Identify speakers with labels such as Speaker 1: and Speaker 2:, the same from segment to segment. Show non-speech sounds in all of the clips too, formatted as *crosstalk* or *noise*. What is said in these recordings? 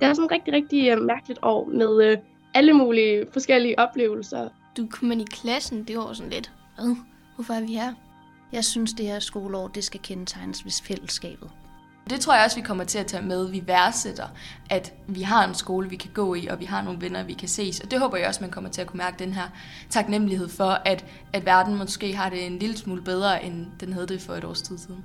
Speaker 1: Det er sådan et rigtig, rigtig øh, mærkeligt år med øh, alle mulige forskellige oplevelser.
Speaker 2: Du kom ind i klassen, det var sådan lidt, hvad? Hvorfor er vi her?
Speaker 3: Jeg synes, det her skoleår, det skal kendetegnes ved fællesskabet.
Speaker 4: Det tror jeg også, vi kommer til at tage med. Vi værdsætter, at vi har en skole, vi kan gå i, og vi har nogle venner, vi kan ses. Og det håber jeg også, man kommer til at kunne mærke den her taknemmelighed for, at, at verden måske har det en lille smule bedre, end den havde det for et års tid siden.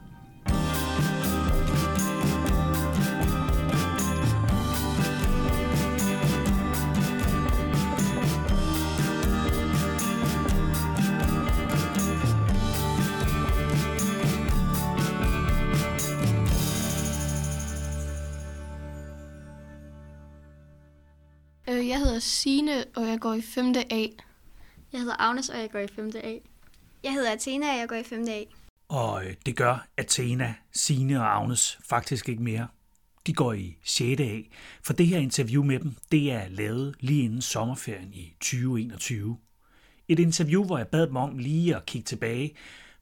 Speaker 2: Jeg hedder Sine og jeg går i 5. A.
Speaker 5: Jeg hedder Agnes, og jeg går i 5. A.
Speaker 6: Jeg hedder Athena, og jeg går i 5. A.
Speaker 7: Og øh, det gør Athena, Sine og Agnes faktisk ikke mere. De går i 6. A, for det her interview med dem, det er lavet lige inden sommerferien i 2021. Et interview, hvor jeg bad dem om lige at kigge tilbage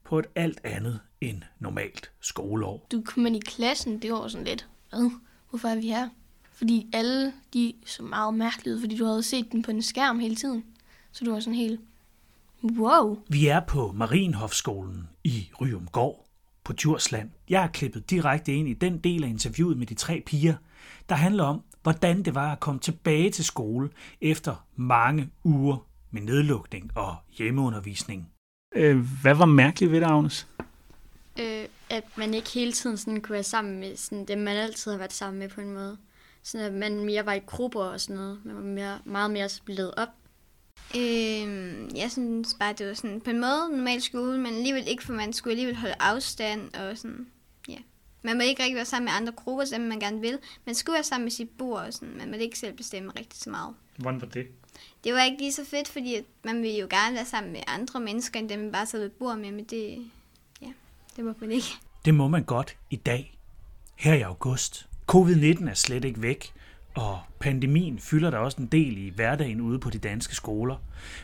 Speaker 7: på et alt andet end normalt skoleår.
Speaker 2: Du kom ind i klassen, det var sådan lidt, hvad? Hvorfor er vi her? Fordi alle, de så meget mærkeligt ud, fordi du havde set den på en skærm hele tiden. Så du var sådan helt, wow.
Speaker 7: Vi er på Marienhofskolen i Ryumgård på Djursland. Jeg har klippet direkte ind i den del af interviewet med de tre piger, der handler om, hvordan det var at komme tilbage til skole efter mange uger med nedlukning og hjemmeundervisning.
Speaker 8: Øh, hvad var mærkeligt ved det, Agnes?
Speaker 5: Øh, at man ikke hele tiden sådan kunne være sammen med sådan dem, man altid har været sammen med på en måde. Sådan at man mere var i grupper og sådan noget. Man var mere, meget mere splittet op.
Speaker 6: Øhm, jeg synes bare, det var sådan på en måde normal skole, men alligevel ikke, for man skulle alligevel holde afstand og sådan, ja. Man må ikke rigtig være sammen med andre grupper, som man gerne vil. Man skulle være sammen med sit bord og sådan, man må ikke selv bestemme rigtig så meget.
Speaker 8: Hvordan var det?
Speaker 6: Det var ikke lige så fedt, fordi at man ville jo gerne være sammen med andre mennesker, end dem man bare sad ved bord med, men det, ja, det må man ikke.
Speaker 7: Det må man godt i dag, her i august. Covid-19 er slet ikke væk, og pandemien fylder der også en del i hverdagen ude på de danske skoler.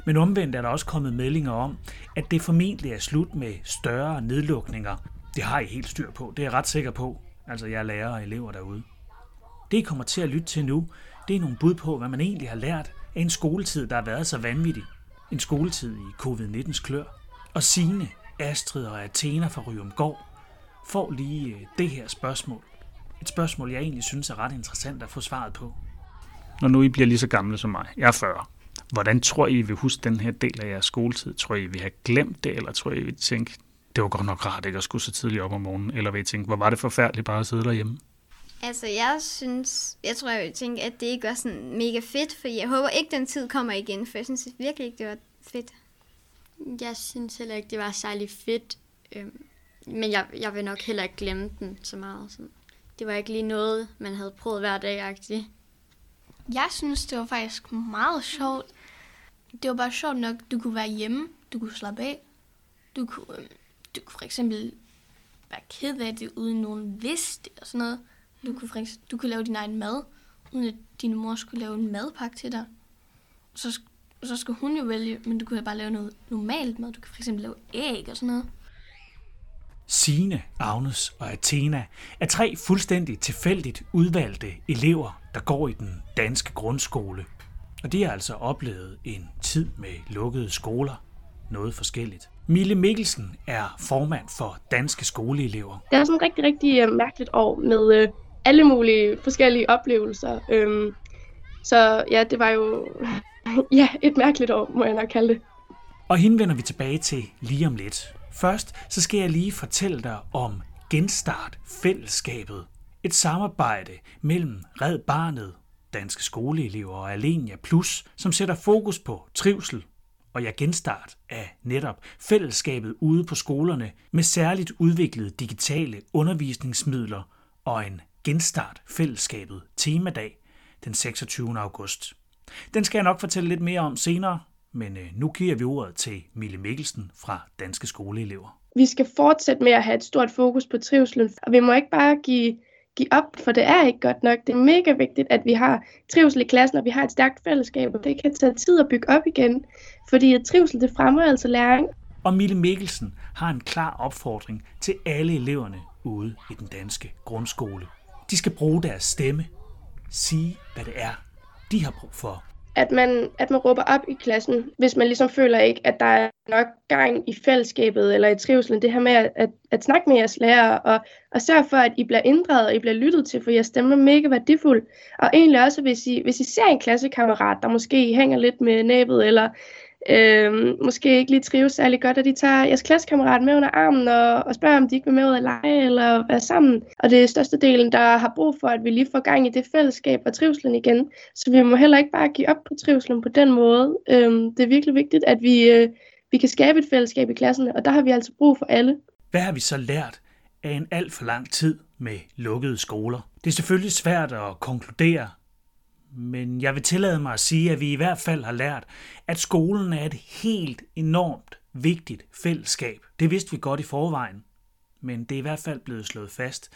Speaker 7: Men omvendt er der også kommet meldinger om, at det formentlig er slut med større nedlukninger. Det har I helt styr på, det er jeg ret sikker på. Altså jeg er lærer og elever derude. Det I kommer til at lytte til nu, det er nogle bud på, hvad man egentlig har lært af en skoletid, der har været så vanvittig. En skoletid i covid-19's klør. Og Signe, Astrid og Athena fra Ryumgård får lige øh, det her spørgsmål. Et spørgsmål, jeg egentlig synes er ret interessant at få svaret på.
Speaker 8: Når nu I bliver lige så gamle som mig, jeg er 40, hvordan tror I, I vil huske den her del af jeres skoletid? Tror I, I vil have glemt det, eller tror I, I vil tænke, det var godt nok rart ikke at skulle så tidligt op om morgenen, eller vil I tænke, hvor var det forfærdeligt bare at sidde derhjemme?
Speaker 6: Altså, jeg synes, jeg tror, jeg vil tænke, at det ikke var sådan mega fedt, for jeg håber ikke, den tid kommer igen, for jeg synes virkelig ikke, det var fedt.
Speaker 5: Jeg synes heller ikke, det var særlig fedt. Øhm, men jeg, jeg vil nok heller ikke glemme den så meget. Sådan. Det var ikke lige noget, man havde prøvet hver dag -agtigt.
Speaker 2: Jeg synes, det var faktisk meget sjovt. Det var bare sjovt nok, du kunne være hjemme, du kunne slappe af. Du kunne, øhm, du kunne for eksempel være ked af det, uden nogen vidste og sådan noget. Du kunne, for eksempel, du kunne lave din egen mad, uden at din mor skulle lave en madpakke til dig. Så, så skulle hun jo vælge, men du kunne bare lave noget normalt mad. Du kan for eksempel lave æg og sådan noget.
Speaker 7: Signe, Agnes og Athena er tre fuldstændig tilfældigt udvalgte elever, der går i den danske grundskole. Og de har altså oplevet en tid med lukkede skoler, noget forskelligt. Mille Mikkelsen er formand for Danske Skoleelever.
Speaker 1: Det er sådan et rigtig, rigtig øh, mærkeligt år med øh, alle mulige forskellige oplevelser. Øhm, så ja, det var jo *laughs* ja, et mærkeligt år, må jeg nok kalde det.
Speaker 7: Og hende vender vi tilbage til lige om lidt. Først så skal jeg lige fortælle dig om Genstart Fællesskabet. Et samarbejde mellem Red Barnet, Danske Skoleelever og Alenia Plus, som sætter fokus på trivsel og jeg genstart af netop fællesskabet ude på skolerne med særligt udviklede digitale undervisningsmidler og en genstart fællesskabet temadag den 26. august. Den skal jeg nok fortælle lidt mere om senere, men øh, nu giver vi ordet til Mille Mikkelsen fra Danske Skoleelever.
Speaker 1: Vi skal fortsætte med at have et stort fokus på trivselen, og vi må ikke bare give, give op, for det er ikke godt nok. Det er mega vigtigt, at vi har trivsel i klassen, og vi har et stærkt fællesskab, og det kan tage tid at bygge op igen, fordi at trivsel det fremmer altså læring.
Speaker 7: Og Mille Mikkelsen har en klar opfordring til alle eleverne ude i den danske grundskole. De skal bruge deres stemme, sige, hvad det er, de har brug for.
Speaker 1: At man, at man råber op i klassen, hvis man ligesom føler ikke, at der er nok gang i fællesskabet eller i trivselen. Det her med at, at, at snakke med jeres lærere og, og sørge for, at I bliver inddraget og I bliver lyttet til, for jeres stemme er mega værdifuld. Og egentlig også, hvis I, hvis I ser en klassekammerat, der måske hænger lidt med næbet eller øh, måske ikke lige trives særlig godt, at de tager jeres klassekammerat med under armen og, og spørger, om de ikke vil med ud at lege eller være sammen. Og det er største delen, der har brug for, at vi lige får gang i det fællesskab og trivselen igen. Så vi må heller ikke bare give op på trivselen på den måde. Øh, det er virkelig vigtigt, at vi, øh, vi kan skabe et fællesskab i klasserne, og der har vi altså brug for alle.
Speaker 7: Hvad har vi så lært af en alt for lang tid med lukkede skoler? Det er selvfølgelig svært at konkludere, men jeg vil tillade mig at sige, at vi i hvert fald har lært, at skolen er et helt enormt vigtigt fællesskab. Det vidste vi godt i forvejen, men det er i hvert fald blevet slået fast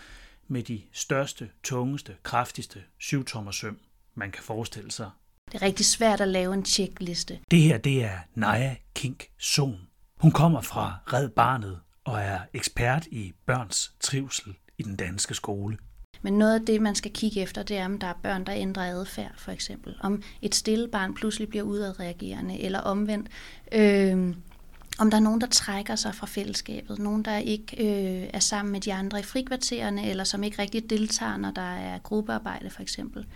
Speaker 7: med de største, tungeste, kraftigste syvtommersøm, man kan forestille sig.
Speaker 3: Det er rigtig svært at lave en checkliste.
Speaker 7: Det her, det er Naja Kink Sohn. Hun kommer fra Red Barnet og er ekspert i børns trivsel i den danske skole.
Speaker 3: Men noget af det, man skal kigge efter, det er, om der er børn, der ændrer adfærd, for eksempel. Om et stille barn pludselig bliver udadreagerende, eller omvendt. Øh, om der er nogen, der trækker sig fra fællesskabet, nogen, der ikke øh, er sammen med de andre i frikvartererne, eller som ikke rigtig deltager, når der er gruppearbejde for eksempel.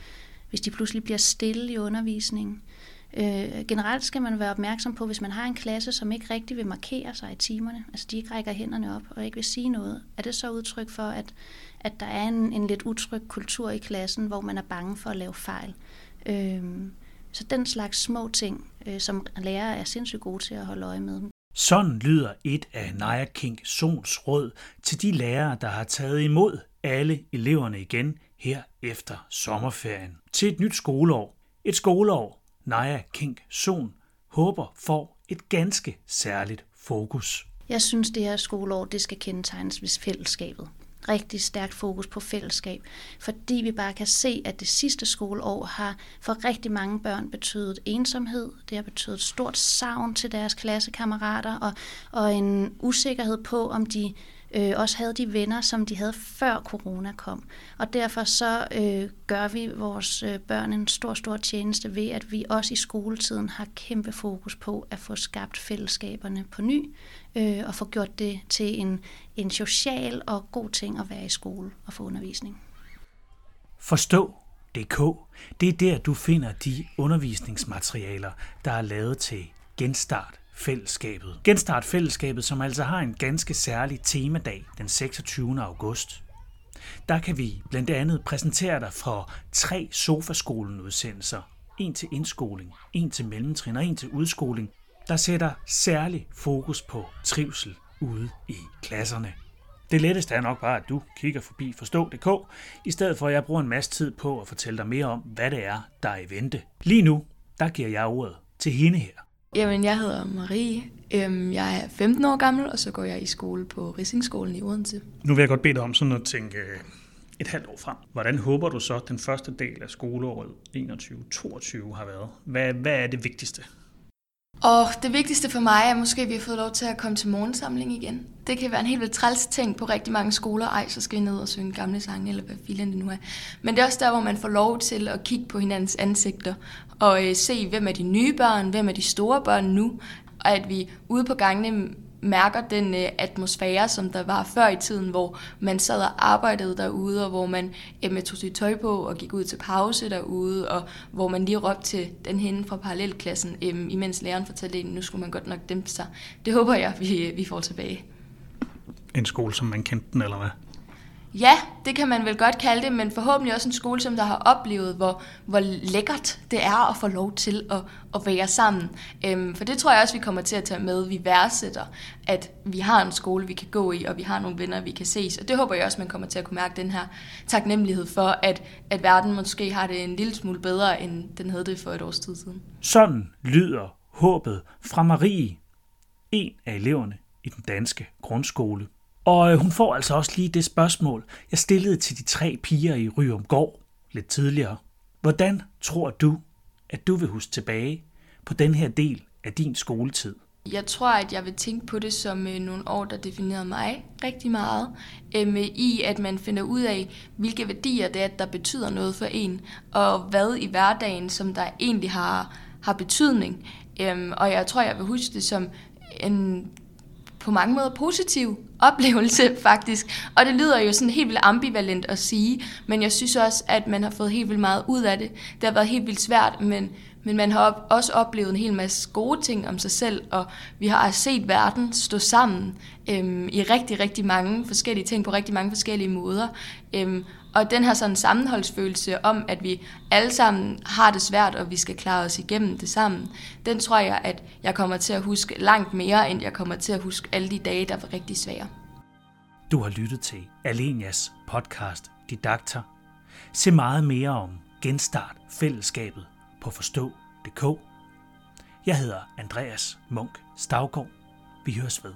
Speaker 3: Hvis de pludselig bliver stille i undervisningen. Øh, Øh, generelt skal man være opmærksom på, hvis man har en klasse, som ikke rigtig vil markere sig i timerne, altså de ikke rækker hænderne op og ikke vil sige noget, er det så udtryk for, at, at der er en, en lidt utryg kultur i klassen, hvor man er bange for at lave fejl. Øh, så den slags små ting, øh, som lærere er sindssygt gode til at holde øje med.
Speaker 7: Sådan lyder et af Naja King Sons råd til de lærere, der har taget imod alle eleverne igen her efter sommerferien til et nyt skoleår. Et skoleår, Naja King Son håber får et ganske særligt fokus.
Speaker 3: Jeg synes, det her skoleår det skal kendetegnes ved fællesskabet. Rigtig stærkt fokus på fællesskab, fordi vi bare kan se, at det sidste skoleår har for rigtig mange børn betydet ensomhed. Det har betydet stort savn til deres klassekammerater og, og en usikkerhed på, om de øh, også havde de venner, som de havde før corona kom. Og derfor så øh, gør vi vores øh, børn en stor, stor tjeneste ved, at vi også i skoletiden har kæmpe fokus på at få skabt fællesskaberne på ny, øh, og få gjort det til en, en social og god ting at være i skole og få undervisning.
Speaker 7: Forstå.dk, det er der, du finder de undervisningsmaterialer, der er lavet til Genstart Fællesskabet. Genstart Fællesskabet, som altså har en ganske særlig temadag den 26. august. Der kan vi blandt andet præsentere dig for tre Sofaskolen-udsendelser. En til indskoling, en til mellemtrin og en til udskoling, der sætter særlig fokus på trivsel ude i klasserne. Det letteste er nok bare, at du kigger forbi forstå.dk, i stedet for at jeg bruger en masse tid på at fortælle dig mere om, hvad det er, der er i vente. Lige nu, der giver jeg ordet til hende her.
Speaker 4: Jamen, jeg hedder Marie. Øhm, jeg er 15 år gammel, og så går jeg i skole på Rissingskolen i Odense.
Speaker 8: Nu vil jeg godt bede dig om sådan at tænke øh, et halvt år frem. Hvordan håber du så, at den første del af skoleåret 21-22 har været? Hvad, hvad er det vigtigste?
Speaker 4: Og det vigtigste for mig er måske, at vi har fået lov til at komme til morgensamling igen. Det kan være en helt vildt træls ting på rigtig mange skoler. Ej, så skal vi ned og synge gamle sange, eller hvad filen det nu er. Men det er også der, hvor man får lov til at kigge på hinandens ansigter, og øh, se, hvem er de nye børn, hvem er de store børn nu, og at vi ude på gangene mærker den øh, atmosfære, som der var før i tiden, hvor man sad og arbejdede derude, og hvor man øh, tog sit tøj på og gik ud til pause derude, og hvor man lige råbte til den hende fra parallelklassen, øh, imens læreren fortalte en, nu skulle man godt nok dæmpe sig. Det håber jeg, vi, øh, vi får tilbage.
Speaker 8: En skole, som man kendte den, eller hvad?
Speaker 4: Ja, det kan man vel godt kalde det, men forhåbentlig også en skole, som der har oplevet, hvor, hvor lækkert det er at få lov til at, at være sammen. Øhm, for det tror jeg også, vi kommer til at tage med. Vi værdsætter, at vi har en skole, vi kan gå i, og vi har nogle venner, vi kan ses. Og det håber jeg også, man kommer til at kunne mærke den her taknemmelighed for, at, at verden måske har det en lille smule bedre, end den havde det for et års tid siden.
Speaker 7: Sådan lyder håbet fra Marie, en af eleverne i den danske grundskole. Og øh, hun får altså også lige det spørgsmål, jeg stillede til de tre piger i Ryumgård lidt tidligere. Hvordan tror du, at du vil huske tilbage på den her del af din skoletid?
Speaker 4: Jeg tror, at jeg vil tænke på det som øh, nogle år, der definerede mig rigtig meget. Øh, I at man finder ud af, hvilke værdier det er, der betyder noget for en, og hvad i hverdagen, som der egentlig har, har betydning. Øh, og jeg tror, jeg vil huske det som en på mange måder positiv oplevelse *laughs* faktisk. Og det lyder jo sådan helt vildt ambivalent at sige, men jeg synes også, at man har fået helt vildt meget ud af det. Det har været helt vildt svært, men, men man har også oplevet en hel masse gode ting om sig selv, og vi har set verden stå sammen øhm, i rigtig, rigtig mange forskellige ting på rigtig mange forskellige måder. Øhm, og den her sådan sammenholdsfølelse om, at vi alle sammen har det svært, og vi skal klare os igennem det sammen, den tror jeg, at jeg kommer til at huske langt mere, end jeg kommer til at huske alle de dage, der var rigtig svære.
Speaker 7: Du har lyttet til Alenias podcast Didakter. Se meget mere om Genstart Fællesskabet på forstå.dk. Jeg hedder Andreas Munk Stavgaard. Vi høres ved.